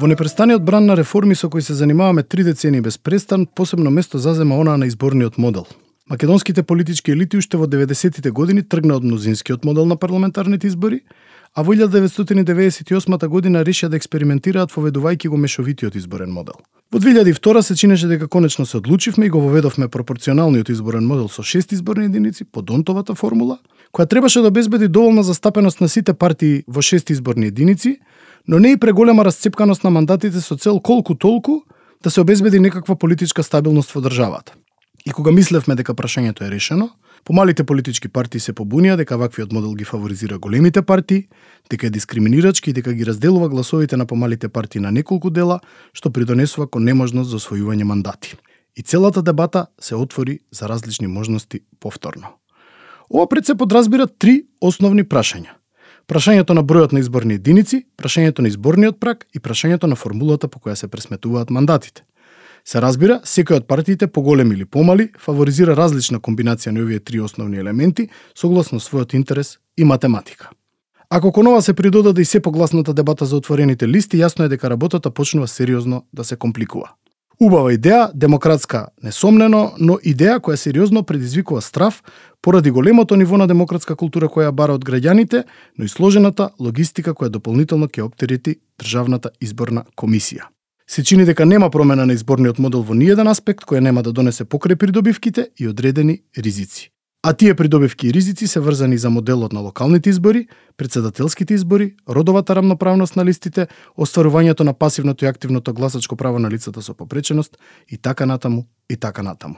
Во непрестаниот бран на реформи со кои се занимаваме три децени без престан, посебно место зазема она на изборниот модел. Македонските политички елити уште во 90-тите години тргна од мнозинскиот модел на парламентарните избори, а во 1998 година решија да експериментираат воведувајќи го мешовитиот изборен модел. Во 2002 се чинеше дека конечно се одлучивме и го воведовме пропорционалниот изборен модел со шест изборни единици по Донтовата формула, која требаше да обезбеди доволна застапеност на сите партии во шест изборни единици, но не и преголема расцепканост на мандатите со цел колку толку да се обезбеди некаква политичка стабилност во државата. И кога мислевме дека прашањето е решено, помалите политички партии се побунија дека ваквиот модел ги фаворизира големите партии, дека е дискриминирачки и дека ги разделува гласовите на помалите партии на неколку дела, што придонесува кон неможност за освојување мандати. И целата дебата се отвори за различни можности повторно. Ова пред се подразбира три основни прашања. Прашањето на бројот на изборни единици, прашањето на изборниот прак и прашањето на формулата по која се пресметуваат мандатите. Се разбира, секој од партиите, поголеми или помали, фаворизира различна комбинација на овие три основни елементи, согласно својот интерес и математика. Ако кон ова се придодаде и се погласната дебата за отворените листи, јасно е дека работата почнува сериозно да се компликува. Убава идеја, демократска несомнено, но идеја која сериозно предизвикува страв поради големото ниво на демократска култура која бара од граѓаните, но и сложената логистика која дополнително ќе оптерети Државната изборна комисија. Се чини дека нема промена на изборниот модел во ниједен аспект која нема да донесе покрај придобивките и одредени ризици. А тие придобивки и ризици се врзани за моделот на локалните избори, председателските избори, родовата рамноправност на листите, остварувањето на пасивното и активното гласачко право на лицата со попреченост и така натаму и така натаму.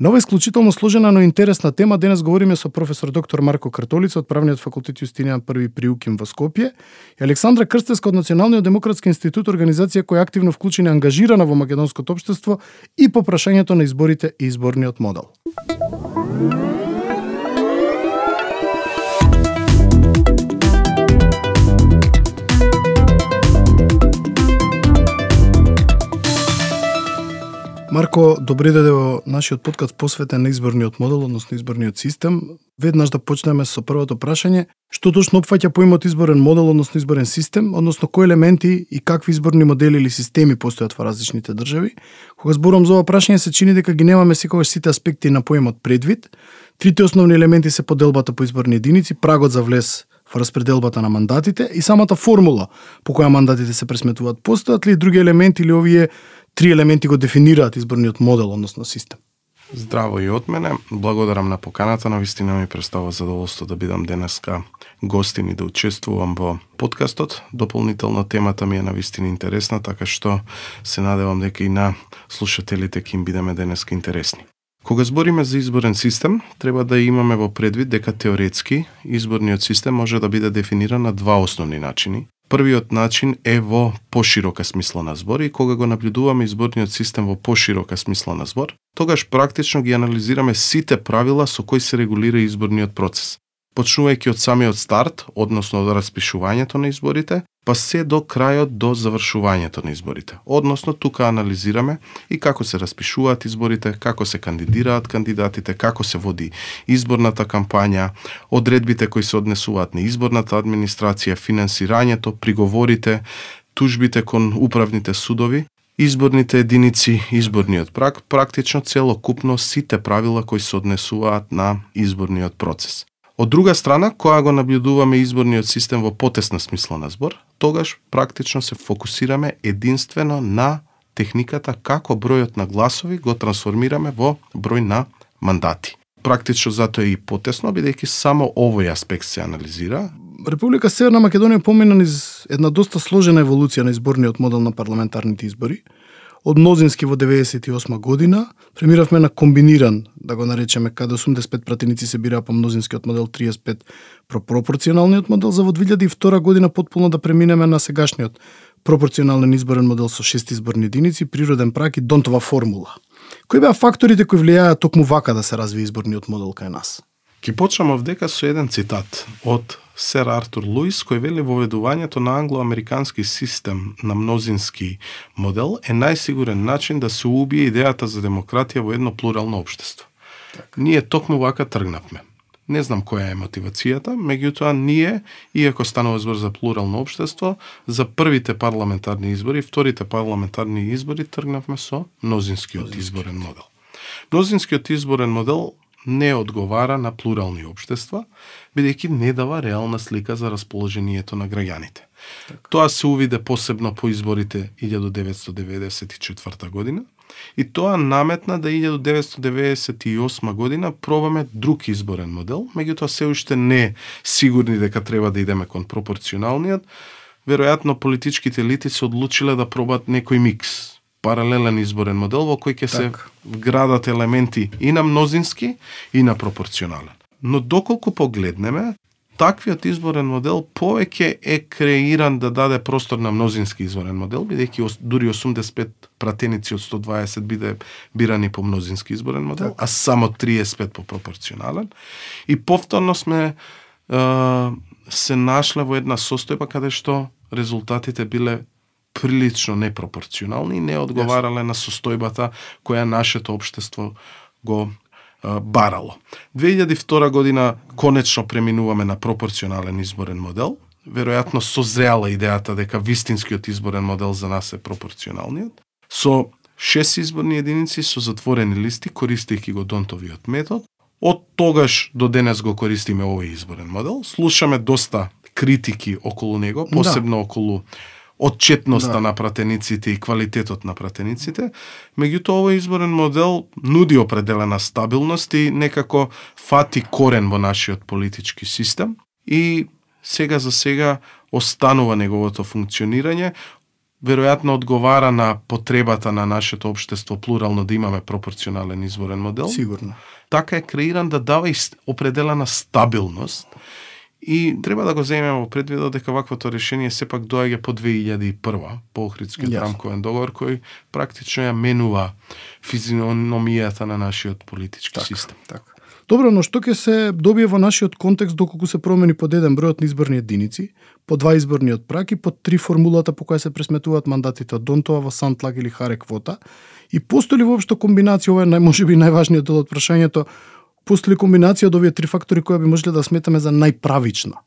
На ова исклучително сложена, но интересна тема денес говориме со професор доктор Марко Картолица од Правниот факултет Јустинијан први при УКИМ во Скопје и Александра Крстеска од Националниот демократски институт, организација која активно вклучена и ангажирана во македонското општество и по прашањето на изборите и изборниот модел. Марко, добре дојде во нашиот подкаст посветен на изборниот модел, односно изборниот систем. Веднаш да почнеме со првото прашање. Што точно опфаќа поимот изборен модел, односно изборен систем, односно кои елементи и какви изборни модели или системи постојат во различните држави? Кога зборам за ова прашање, се чини дека ги немаме секогаш сите аспекти на поимот предвид. Трите основни елементи се поделбата по изборни единици, прагот за влез во распределбата на мандатите и самата формула по која мандатите се пресметуваат. Постојат ли други елементи или овие три елементи го дефинираат изборниот модел, односно систем. Здраво и од мене. Благодарам на поканата. На вистина ми представа задоволство да бидам денеска гостин и да учествувам во подкастот. Дополнително темата ми е на вистина интересна, така што се надевам дека и на слушателите ќе им бидеме денеска интересни. Кога збориме за изборен систем, треба да имаме во предвид дека теоретски изборниот систем може да биде дефиниран на два основни начини. Првиот начин е во поширока смисла на збор и кога го наблюдуваме изборниот систем во поширока смисла на збор, тогаш практично ги анализираме сите правила со кои се регулира изборниот процес почнувајќи од самиот старт, односно од распишувањето на изборите, па се до крајот до завршувањето на изборите. Односно, тука анализираме и како се распишуваат изборите, како се кандидираат кандидатите, како се води изборната кампања, одредбите кои се однесуваат на изборната администрација, финансирањето, приговорите, тужбите кон управните судови, изборните единици, изборниот прак, практично целокупно сите правила кои се однесуваат на изборниот процес. Од друга страна, кога го набљудуваме изборниот систем во потесна смисла на збор, тогаш практично се фокусираме единствено на техниката како бројот на гласови го трансформираме во број на мандати. Практично затоа е и потесно, бидејќи само овој аспект се анализира. Република Северна Македонија помина низ една доста сложена еволуција на изборниот модел на парламентарните избори од мнозински во 98 година, премиравме на комбиниран, да го наречеме, каде 85 пратеници се бираа по мнозинскиот модел, 35 про пропорционалниот модел, за во 2002 година потполно да преминеме на сегашниот пропорционален изборен модел со 6 изборни единици, природен прак и Донтова формула. Кои беа факторите кои влијаа токму вака да се разви изборниот модел кај нас? Ки почнам овдека со еден цитат од сер Артур Луис, кој вели воведувањето на англоамерикански систем на мнозински модел е најсигурен начин да се убие идејата за демократија во едно плурално општество. Так. Ние токму вака тргнавме. Не знам која е мотивацијата, меѓутоа ние, иако станува збор за плурално општество, за првите парламентарни избори, вторите парламентарни избори тргнавме со мнозинскиот изборен модел. Мнозинскиот изборен модел не одговара на плурални општества, бидејќи не дава реална слика за расположението на граѓаните. Так. Тоа се увиде посебно по изборите 1994 година, И тоа наметна да 1998 година пробаме друг изборен модел, меѓутоа се уште не сигурни дека треба да идеме кон пропорционалниот. Веројатно политичките елити се одлучиле да пробат некој микс, паралелен изборен модел во кој ќе се так. вградат елементи и на мнозински и на пропорционален. Но доколку погледнеме, таквиот изборен модел повеќе е креиран да даде простор на мнозински изборен модел, бидејќи дури 85 пратеници од 120 биде бирани по мнозински изборен модел, так. а само 35 по пропорционален. И повторно сме е, се нашле во една состојба каде што резултатите биле прилично непропорционални и не одговарале yes. на состојбата која нашето општество го барало. 2002 година конечно преминуваме на пропорционален изборен модел. Веројатно созреала идејата дека вистинскиот изборен модел за нас е пропорционалниот. Со шест изборни единици со затворени листи, користејќи го Донтовиот метод. Од тогаш до денес го користиме овој изборен модел. Слушаме доста критики околу него, посебно да. околу отчетноста да. на пратениците и квалитетот на пратениците, меѓутоа овој изборен модел нуди определена стабилност и некако фати корен во нашиот политички систем и сега за сега останува неговото функционирање, веројатно одговара на потребата на нашето општество плурално да имаме пропорционален изборен модел. Сигурно. Така е креиран да дава определена стабилност И треба да го земеме во предвид дека ваквото решение сепак доаѓа по 2001 по Охридскиот yes. рамковен договор кој практично ја менува физиономијата на нашиот политички так, систем. Так. Добро, но што ќе се добие во нашиот контекст доколку се промени под еден бројот на изборни единици, по два изборниот прак и по три формулата по која се пресметуваат мандатите од Донтова во Сантлаг или Харе Квота, и постои ли воопшто комбинација, ова е најможеби најважниот дел од прашањето, постои комбинација од овие три фактори која би можеле да сметаме за најправична.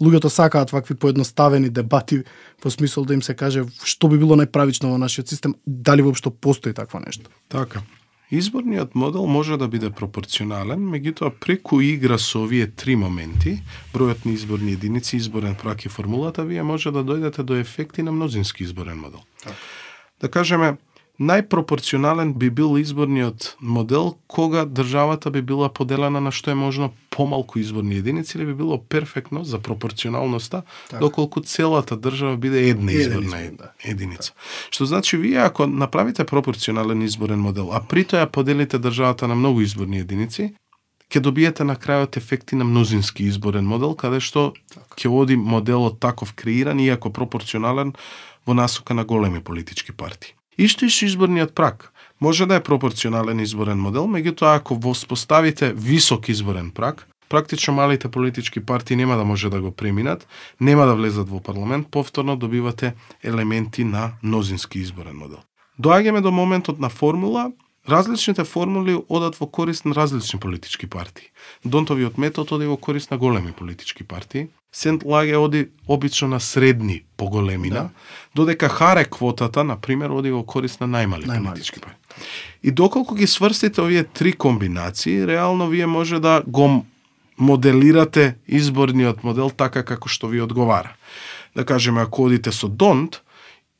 Луѓето сакаат вакви поедноставени дебати во смисол да им се каже што би било најправично во нашиот систем, дали воопшто постои такво нешто. Така. Изборниот модел може да биде пропорционален, меѓутоа преку игра со овие три моменти, бројот на изборни единици, изборен прак и формулата, вие може да дојдете до ефекти на мнозински изборен модел. Так. Да кажеме, најпропорционален би бил изборниот модел кога државата би била поделена на што е можно помалку изборни единици или би било перфектно за пропорционалноста так. доколку целата држава биде една изборна избор, да. единица. Што значи вие ако направите пропорционален изборен модел, а при тоа поделите државата на многу изборни единици, ќе добиете на крајот ефекти на мнозински изборен модел, каде што ќе води моделот таков креиран, иако пропорционален, во насока на големи политички партии. Исто и со изборниот прак. Може да е пропорционален изборен модел, меѓутоа ако воспоставите висок изборен прак, практично малите политички партии нема да може да го преминат, нема да влезат во парламент, повторно добивате елементи на мнозински изборен модел. Доаѓаме до моментот на формула Различните формули одат во корист на различни политички партии. Донтовиот метод оди во корист на големи политички партии. Сент Лаге оди обично на средни по големина, да. додека Харе квотата, на пример, оди во корист на најмали Најмалите. политички партии. И доколку ги сврстите овие три комбинации, реално вие може да го моделирате изборниот модел така како што ви одговара. Да кажеме, ако одите со Донт,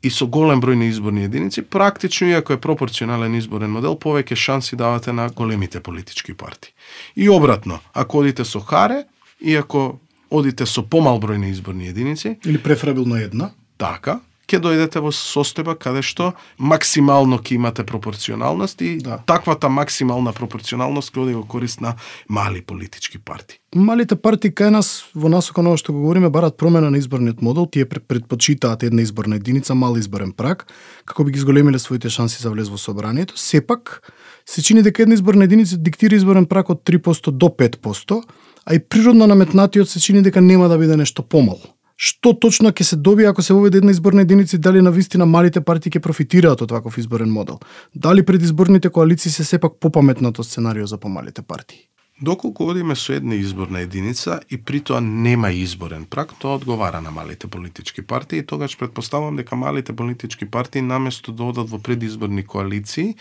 и со голем број на изборни единици, практично, иако е пропорционален изборен модел, повеќе шанси давате на големите политички партии. И обратно, ако одите со Харе, иако одите со помал број на изборни единици, или преферабилно една, така, ќе дојдете во состојба каде што максимално ќе имате пропорционалност и да. таквата максимална пропорционалност ќе оди во корист на мали политички партии. Малите партии кај нас во насока на што го говориме барат промена на изборниот модел, тие предпочитаат една изборна единица, мал изборен праг, како би ги зголемиле своите шанси за влез во собранието. Сепак се чини дека една изборна единица диктира изборен праг од 3% до 5%, а и природно наметнатиот се чини дека нема да биде нешто помало што точно ќе се добие ако се воведе една изборна единица и дали на вистина малите партии ќе профитираат од ваков изборен модел? Дали предизборните коалиции се сепак попаметното сценарио за помалите партии? Доколку одиме со една изборна единица и при тоа нема изборен прак, тоа одговара на малите политички партии и тогаш предпоставам дека малите политички партии наместо да одат во предизборни коалиции,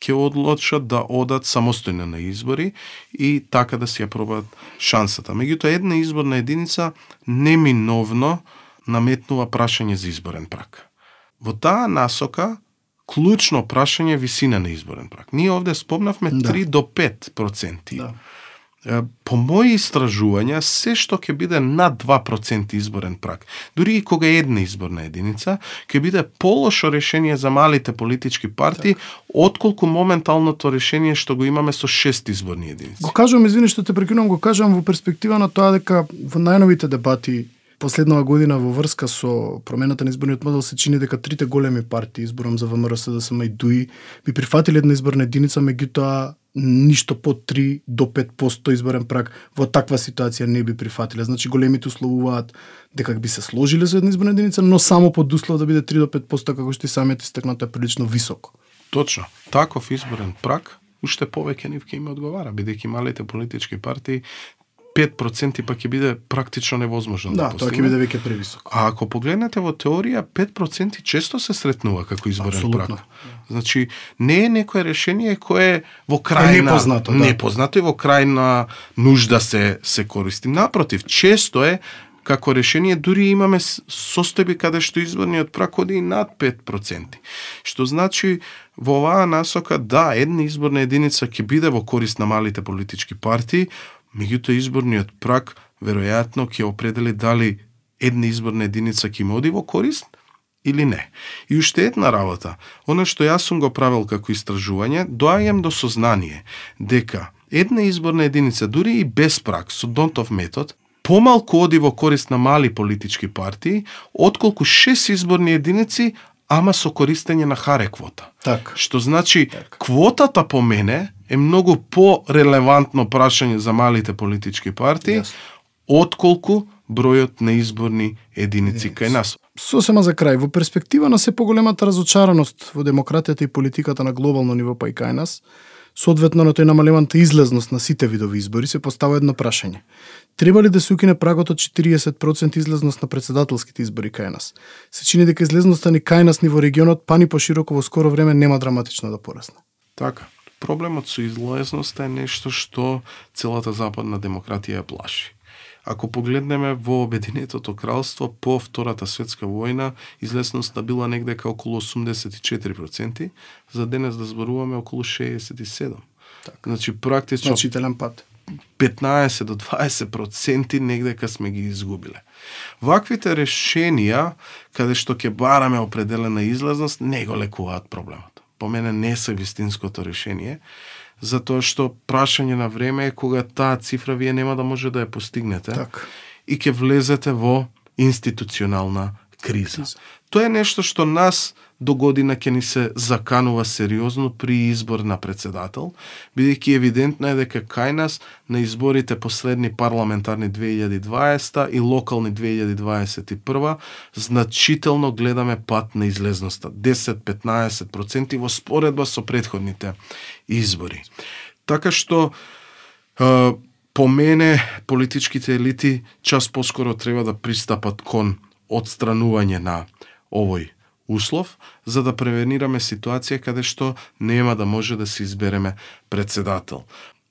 ќе одлучат да одат самостојно на избори и така да си ја пробат шансата. Меѓутоа, една изборна единица неминовно наметнува прашање за изборен прак. Во таа насока, клучно прашање висина на изборен прак. Ние овде спомнавме 3 да. до 5 проценти. Да по мои истражувања, се што ќе биде над 2% изборен прак, дури и кога е една изборна единица, ќе биде полошо решение за малите политички партии, отколку моменталното решение што го имаме со 6 изборни единици. Го кажувам, извини што те прекинувам, го кажувам во перспектива на тоа дека во најновите дебати последнава година во врска со промената на изборниот модел се чини дека трите големи партии, изборам за ВМРО, СДСМ и ДУИ, би прифатиле една изборна единица, меѓутоа ништо под 3 до 5% изборен праг во таква ситуација не би прифатиле. Значи големите условуваат дека би се сложиле со една изборна единица, но само под услов да биде 3 до 5% како што и самиот истекнато е прилично високо. Точно. Таков изборен праг уште повеќе нив ќе им одговара, бидејќи малите политички партии 5% па ќе биде практично невозможно да, да тоа ќе биде веќе превисоко. А ако погледнете во теорија, 5% често се сретнува како изборен Абсолютно. прак. Значи, не е некое решение кое е во крајна непознато, да. непознато и во крајна нужда се се користи. Напротив, често е како решение дури имаме состојби каде што изборниот прак оди над 5%. Што значи во оваа насока да, една изборна единица ќе биде во корист на малите политички партии, Меѓутоа изборниот прак веројатно ќе определи дали една изборна единица ќе оди во корист или не. И уште една работа, оно што јас сум го правил како истражување, доаѓам до сознание дека една изборна единица, дури и без прак, со Донтов метод, помалку оди во корист на мали политички партии, отколку шест изборни единици, ама со користење на харе квота. Так. Што значи, так. квотата по мене е многу по-релевантно прашање за малите политички партии, yes. отколку бројот на изборни единици yes. кај нас. Сосема за крај, во перспектива на се поголемата разочараност во демократијата и политиката на глобално ниво па и кај нас, соодветно на тој намалената излезност на сите видови избори, се постава едно прашање. Треба ли да се укине прагот од 40% излезност на председателските избори кај нас? Се чини дека излезноста ни кај нас ни во регионот, па ни пошироко во скоро време нема драматично да порасне. Така. Проблемот со излезноста е нешто што целата западна демократија ја плаши. Ако погледнеме во Обединетото кралство по Втората светска војна, излесноста била негдека околу 84%, за денес да зборуваме околу 67. Так. Значи практично значителен пат. 15 до 20% негдека сме ги изгубиле. Ваквите решенија, каде што ќе бараме определена излазност, не го лекуваат проблемот по мене не се вистинското решение, затоа што прашање на време е кога таа цифра вие нема да може да ја постигнете так. и ќе влезете во институционална криза. криза. Тоа е нешто што нас до година ќе ни се заканува сериозно при избор на председател, бидејќи евидентно е дека кај нас на изборите последни парламентарни 2020 и локални 2021 значително гледаме пат на излезноста 10-15% во споредба со предходните избори. Така што по мене политичките елити час поскоро треба да пристапат кон одстранување на овој услов за да превенираме ситуација каде што нема да може да се избереме председател.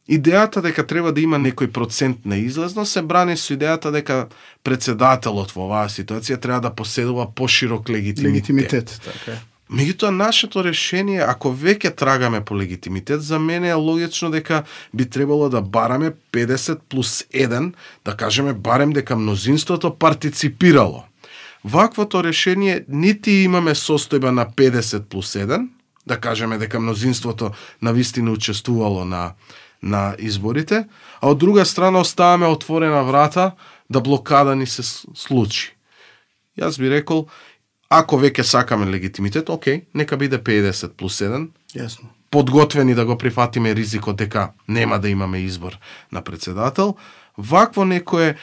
Идејата дека треба да има некој процент на излазност се брани со идејата дека председателот во оваа ситуација треба да поседува поширок легитимитет. Легитимитет, така е. Меѓутоа, нашето решение, ако веќе трагаме по легитимитет, за мене е логично дека би требало да бараме 50 плюс 1, да кажеме барем дека мнозинството партиципирало Ваквото решение нити имаме состојба на 50 плюс 1, да кажеме дека мнозинството на вистина учествувало на, на изборите, а од друга страна оставаме отворена врата да блокада ни се случи. Јас би рекол, ако веќе сакаме легитимитет, окей, нека биде 50 плюс 1. Јасно. Подготвени да го прифатиме ризикот дека нема да имаме избор на председател. Вакво некое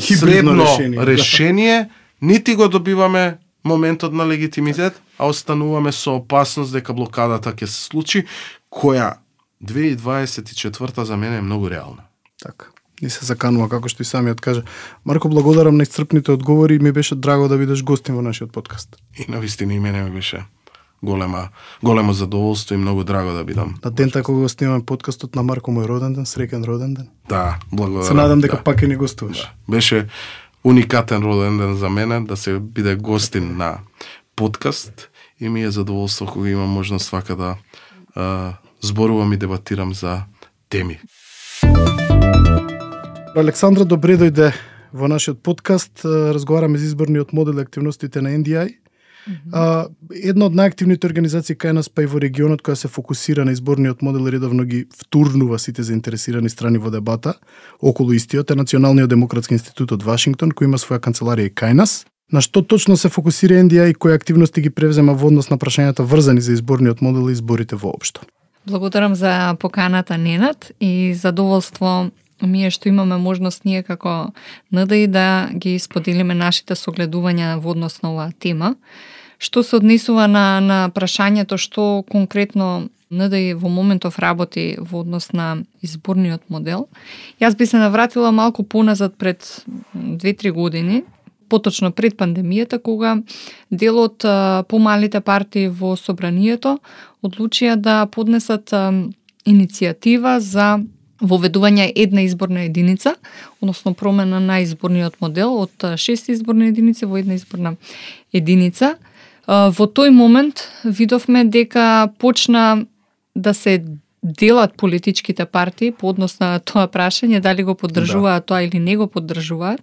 средно решение, решение нити го добиваме моментот на легитимитет, а остануваме со опасност дека блокадата ќе се случи, која 2024 за мене е многу реална. Така. И се заканува, како што и самиот каже. Марко, благодарам на исцрпните одговори и ми беше драго да бидеш гостин во нашиот подкаст. И на вистина и мене ми беше голема, големо задоволство и многу драго да бидам. На ден така го снимаме подкастот на Марко мој роден ден, среќен роден ден. Да, благодарам. Се надам дека да. пак и не гостуваш. Да. Беше уникатен роден ден за мене да се биде гостин на подкаст и ми е задоволство кога имам можност вака да а, зборувам и дебатирам за теми. Александра, добре дојде во нашиот подкаст. Разговараме за изборниот модел и активностите на NDI. Mm -hmm. а, една од најактивните организации кај нас па и во регионот која се фокусира на изборниот модел редовно ги втурнува сите заинтересирани страни во дебата околу истиот е Националниот демократски институт од Вашингтон кој има своја канцеларија и кај нас. На што точно се фокусира NDI и кои активности ги превзема во однос на прашањата врзани за изборниот модел и изборите воопшто? Благодарам за поканата Ненат и задоволство ми е што имаме можност ние како НДИ да ги споделиме нашите согледувања во однос на оваа тема. Што се однесува на, на прашањето што конкретно НДИ во моментов работи во однос на изборниот модел, јас би се навратила малку поназад пред 2-3 години, поточно пред пандемијата, кога дел од помалите партии во собранието одлучија да поднесат иницијатива за воведување една изборна единица, односно промена на изборниот модел од шест изборни единици во една изборна единица. Во тој момент видовме дека почна да се делат политичките партии по однос на тоа прашање дали го поддржуваат да. тоа или не го поддржуваат.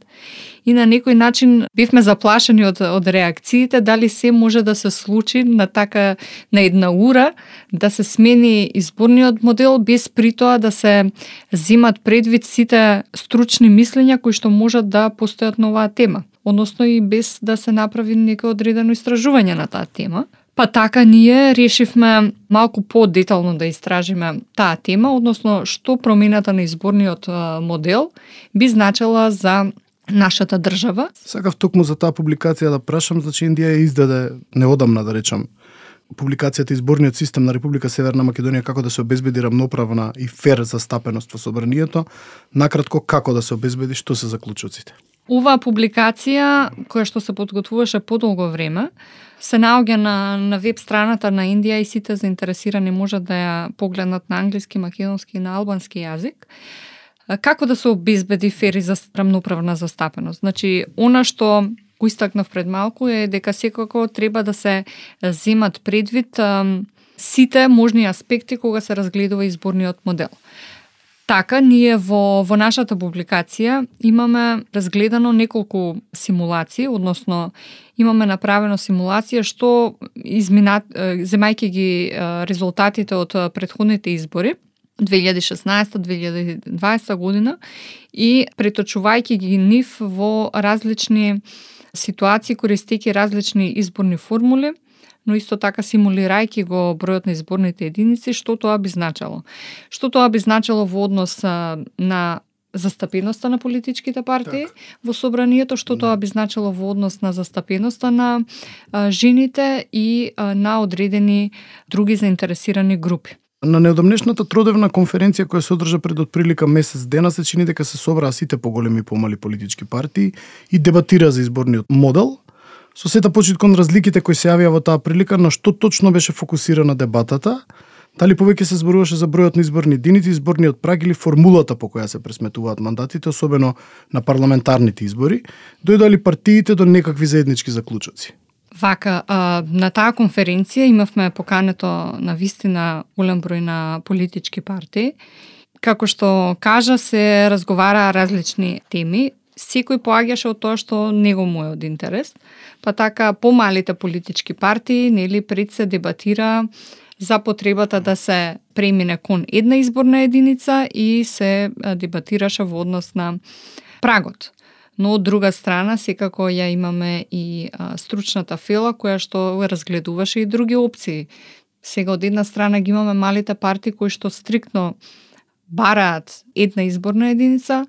И на некој начин бивме заплашени од, од реакциите дали се може да се случи на така на една ура да се смени изборниот модел без при тоа да се земат предвид сите стручни мислења кои што можат да постојат на оваа тема односно и без да се направи некој одредено истражување на таа тема. Па така ние решивме малку по-детално да истражиме таа тема, односно што промената на изборниот модел би значела за нашата држава. Сакав токму за таа публикација да прашам, значи Индија ја издаде неодамна да речам публикацијата Изборниот систем на Република Северна Македонија како да се обезбеди рамноправна и фер застапеност во собранието. Накратко како да се обезбеди, што се заклучоците? Оваа публикација која што се подготвуваше подолго време се наоѓа на, на веб страната на Индија и сите заинтересирани можат да ја погледнат на англиски, македонски и на албански јазик. Како да се обезбеди фери за рамноправна застапеност? Значи, она што го истакнав пред малку е дека секако треба да се земат предвид сите можни аспекти кога се разгледува изборниот модел. Така, ние во, во нашата публикација имаме разгледано неколку симулации, односно имаме направено симулација што изминат, земајќи ги резултатите од предходните избори, 2016-2020 година и преточувајќи ги нив во различни ситуации користејќи различни изборни формули, но исто така симулирајќи го бројот на изборните единици, што тоа би значело. Што тоа би значело во однос на застапеноста на политичките партии так. во собранието, што да. тоа би значило во однос на застапеноста на а, жените и а, на одредени други заинтересирани групи. На неодамнешната тродевна конференција која се одржа пред отприлика месец дена се чини дека се собраа сите поголеми и помали политички партии и дебатира за изборниот модел, Со сета почит кон разликите кои се јавија во таа прилика, на што точно беше фокусирана дебатата, Дали повеќе се зборуваше за бројот на изборни единици, изборниот праг или формулата по која се пресметуваат мандатите, особено на парламентарните избори, дојдоа ли партиите до некакви заеднички заклучоци? Вака, на таа конференција имавме покането на вистина голем број на политички партии. Како што кажа, се разговара различни теми, секој поаѓаше од тоа што него му е од интерес. Па така помалите политички партии, нели пред се дебатира за потребата да се премине кон една изборна единица и се дебатираше во однос на прагот. Но од друга страна, секако ја имаме и а, стручната фела која што разгледуваше и други опции. Сега од една страна ги имаме малите партии кои што стриктно бараат една изборна единица,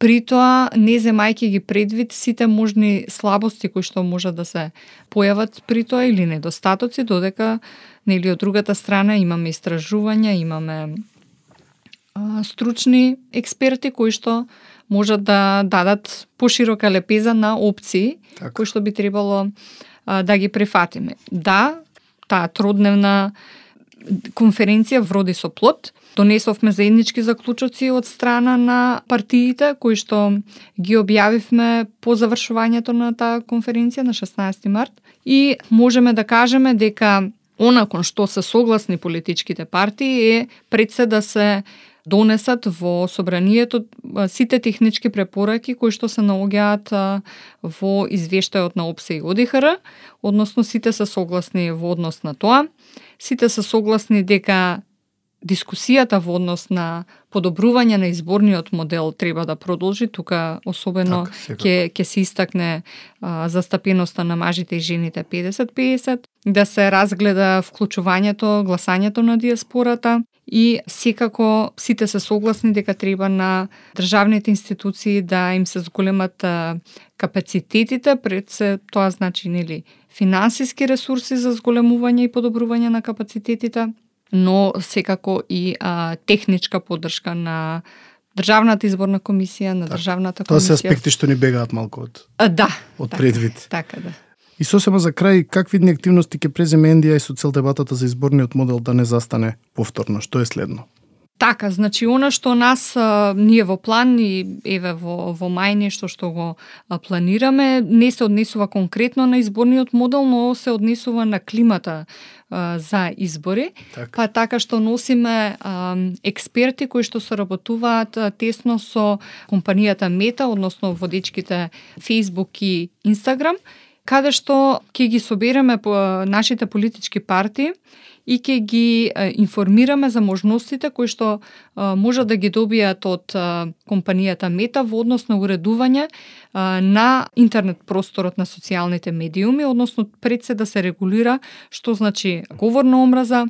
при тоа не земајќи ги предвид сите можни слабости кои што можат да се појават при тоа или недостатоци, додека нели од другата страна имаме истражувања, имаме а, стручни експерти кои што можат да дадат поширока лепеза на опции Така. кои што би требало а, да ги префатиме. Да, таа тродневна конференција вроди со плод. Донесовме заеднички заклучоци од страна на партиите кои што ги објавивме по завршувањето на таа конференција на 16 март и можеме да кажеме дека она кон што се согласни политичките партии е пред се да се донесат во собранието сите технички препораки кои што се наоѓаат во извештајот на ОПСЕ и ОДИХР, односно сите се согласни во однос на тоа. Сите се согласни дека дискусијата во однос на подобрување на изборниот модел треба да продолжи. Тука особено Така, ќе ќе се истакне а, застапеноста на мажите и жените 50-50, да се разгледа вклучувањето, гласањето на диаспората и секако сите се согласни дека треба на државните институции да им се зголемат а, капацитетите, пред се тоа значи нели финансиски ресурси за зголемување и подобрување на капацитетите, но секако и а, техничка поддршка на Државната изборна комисија, на Државната Тоа се комисија. аспекти што ни бегаат малку од А, да. од така, предвид. Така да. И сосема за крај, какви видни активности ќе преземе Ендија и со цел дебатата за изборниот модел да не застане повторно? Што е следно? Така, значи она што нас а, ние во план и еве во во мај нешто што го а, планираме не се однесува конкретно на изборниот модел, но се однесува на климата а, за избори. Така. Па така што носиме а, експерти кои што соработуваат а, тесно со компанијата Мета, односно водечките Facebook и Instagram, каде што ќе ги собереме по а, нашите политички партии и ќе ги информираме за можностите кои што може можат да ги добијат од компанијата Мета во однос на уредување на интернет просторот на социјалните медиуми, односно пред се да се регулира што значи говор на омраза,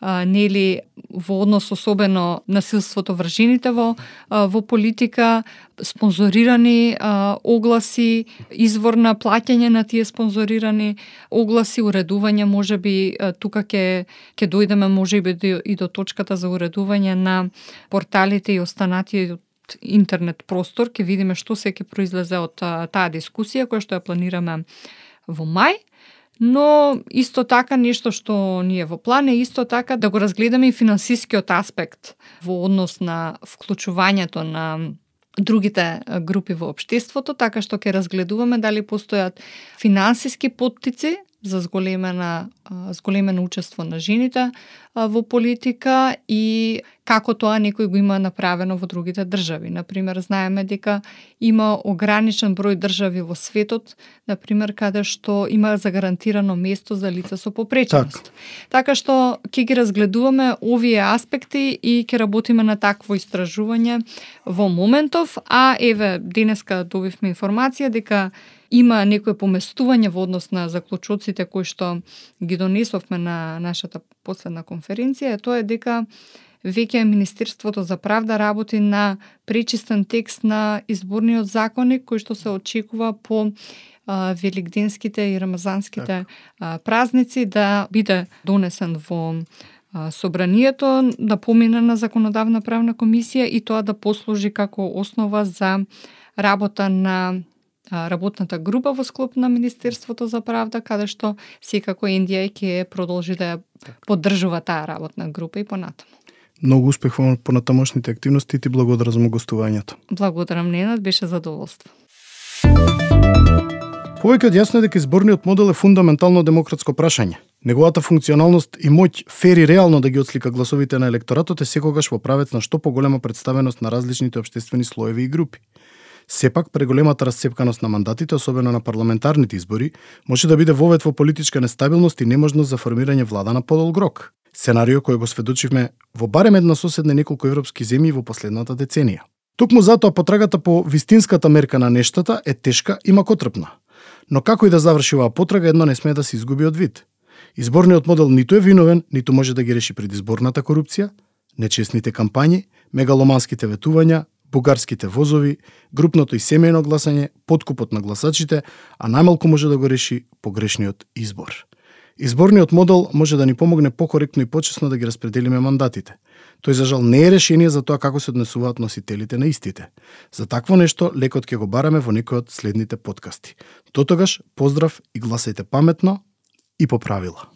нели во однос особено насилството врз жените во во политика, спонзорирани огласи, извор на плаќање на тие спонзорирани огласи, уредување можеби тука ќе ќе дојдеме може би и до точката за уредување на порталите и останатиот интернет простор, ќе видиме што се ќе произлезе од таа дискусија која што ја планираме во мај. Но исто така нешто што ни е во план е исто така да го разгледаме и финансискиот аспект во однос на вклучувањето на другите групи во општеството, така што ќе разгледуваме дали постојат финансиски поттици за зголемена зголемено учество на жените во политика и како тоа некој го има направено во другите држави. Например, знаеме дека има ограничен број држави во светот, например, каде што има загарантирано место за лица со попреченост. Така што ќе ги разгледуваме овие аспекти и ќе работиме на такво истражување во моментов, а еве денеска добивме информација дека има некое поместување во однос на заклучоците кои што ги донесовме на нашата последна конференција, е тоа е дека веќе Министерството за правда работи на пречистен текст на изборниот законник кој што се очекува по а, великденските и рамазанските а, празници да биде донесен во а, собранието, да помине на законодавна правна комисија и тоа да послужи како основа за работа на работната група во склоп на Министерството за правда, каде што секако Индија ќе продолжи да ја поддржува таа работна група и понатаму. Многу успех во понатамошните активности и ти благодарам за гостувањето. Благодарам Ненад, беше задоволство. Повеќе од јасно е дека изборниот модел е фундаментално демократско прашање. Неговата функционалност и моќ фери реално да ги отслика гласовите на електоратот е секогаш во правец на што поголема представеност на различните обштествени слоеви и групи. Сепак, преголемата расцепканост на мандатите, особено на парламентарните избори, може да биде вовет во политичка нестабилност и неможност за формирање влада на подолг рок. Сценарио кој го сведочивме во барем една соседна неколку европски земји во последната деценија. Токму затоа потрагата по вистинската мерка на нештата е тешка и макотрпна. Но како и да заврши оваа потрага, едно не смее да се изгуби од вид. Изборниот модел ниту е виновен, ниту може да ги реши предизборната корупција, нечесните кампањи, мегаломанските ветувања, бугарските возови, групното и семејно гласање, подкупот на гласачите, а најмалку може да го реши погрешниот избор. Изборниот модел може да ни помогне покоректно и почесно да ги распределиме мандатите. Тој за жал не е решение за тоа како се однесуваат носителите на истите. За такво нешто лекот ќе го бараме во некој од следните подкасти. Дотогаш, поздрав и гласајте паметно и по правила.